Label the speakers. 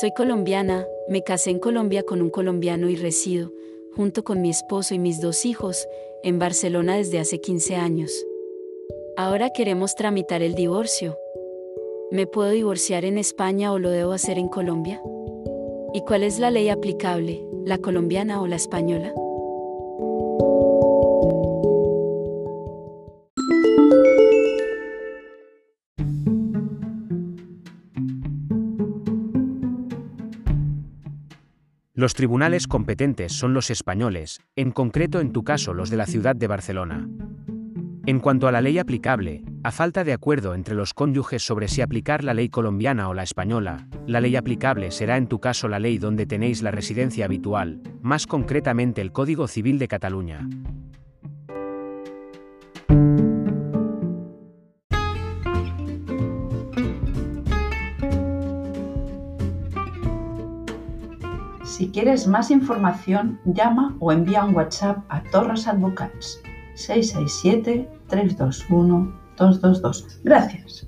Speaker 1: Soy colombiana, me casé en Colombia con un colombiano y resido, junto con mi esposo y mis dos hijos, en Barcelona desde hace 15 años. Ahora queremos tramitar el divorcio. ¿Me puedo divorciar en España o lo debo hacer en Colombia? ¿Y cuál es la ley aplicable, la colombiana o la española?
Speaker 2: Los tribunales competentes son los españoles, en concreto en tu caso los de la ciudad de Barcelona. En cuanto a la ley aplicable, a falta de acuerdo entre los cónyuges sobre si aplicar la ley colombiana o la española, la ley aplicable será en tu caso la ley donde tenéis la residencia habitual, más concretamente el Código Civil de Cataluña.
Speaker 3: Si quieres más información, llama o envía un WhatsApp a Torres Advocats 667 321 222. Gracias.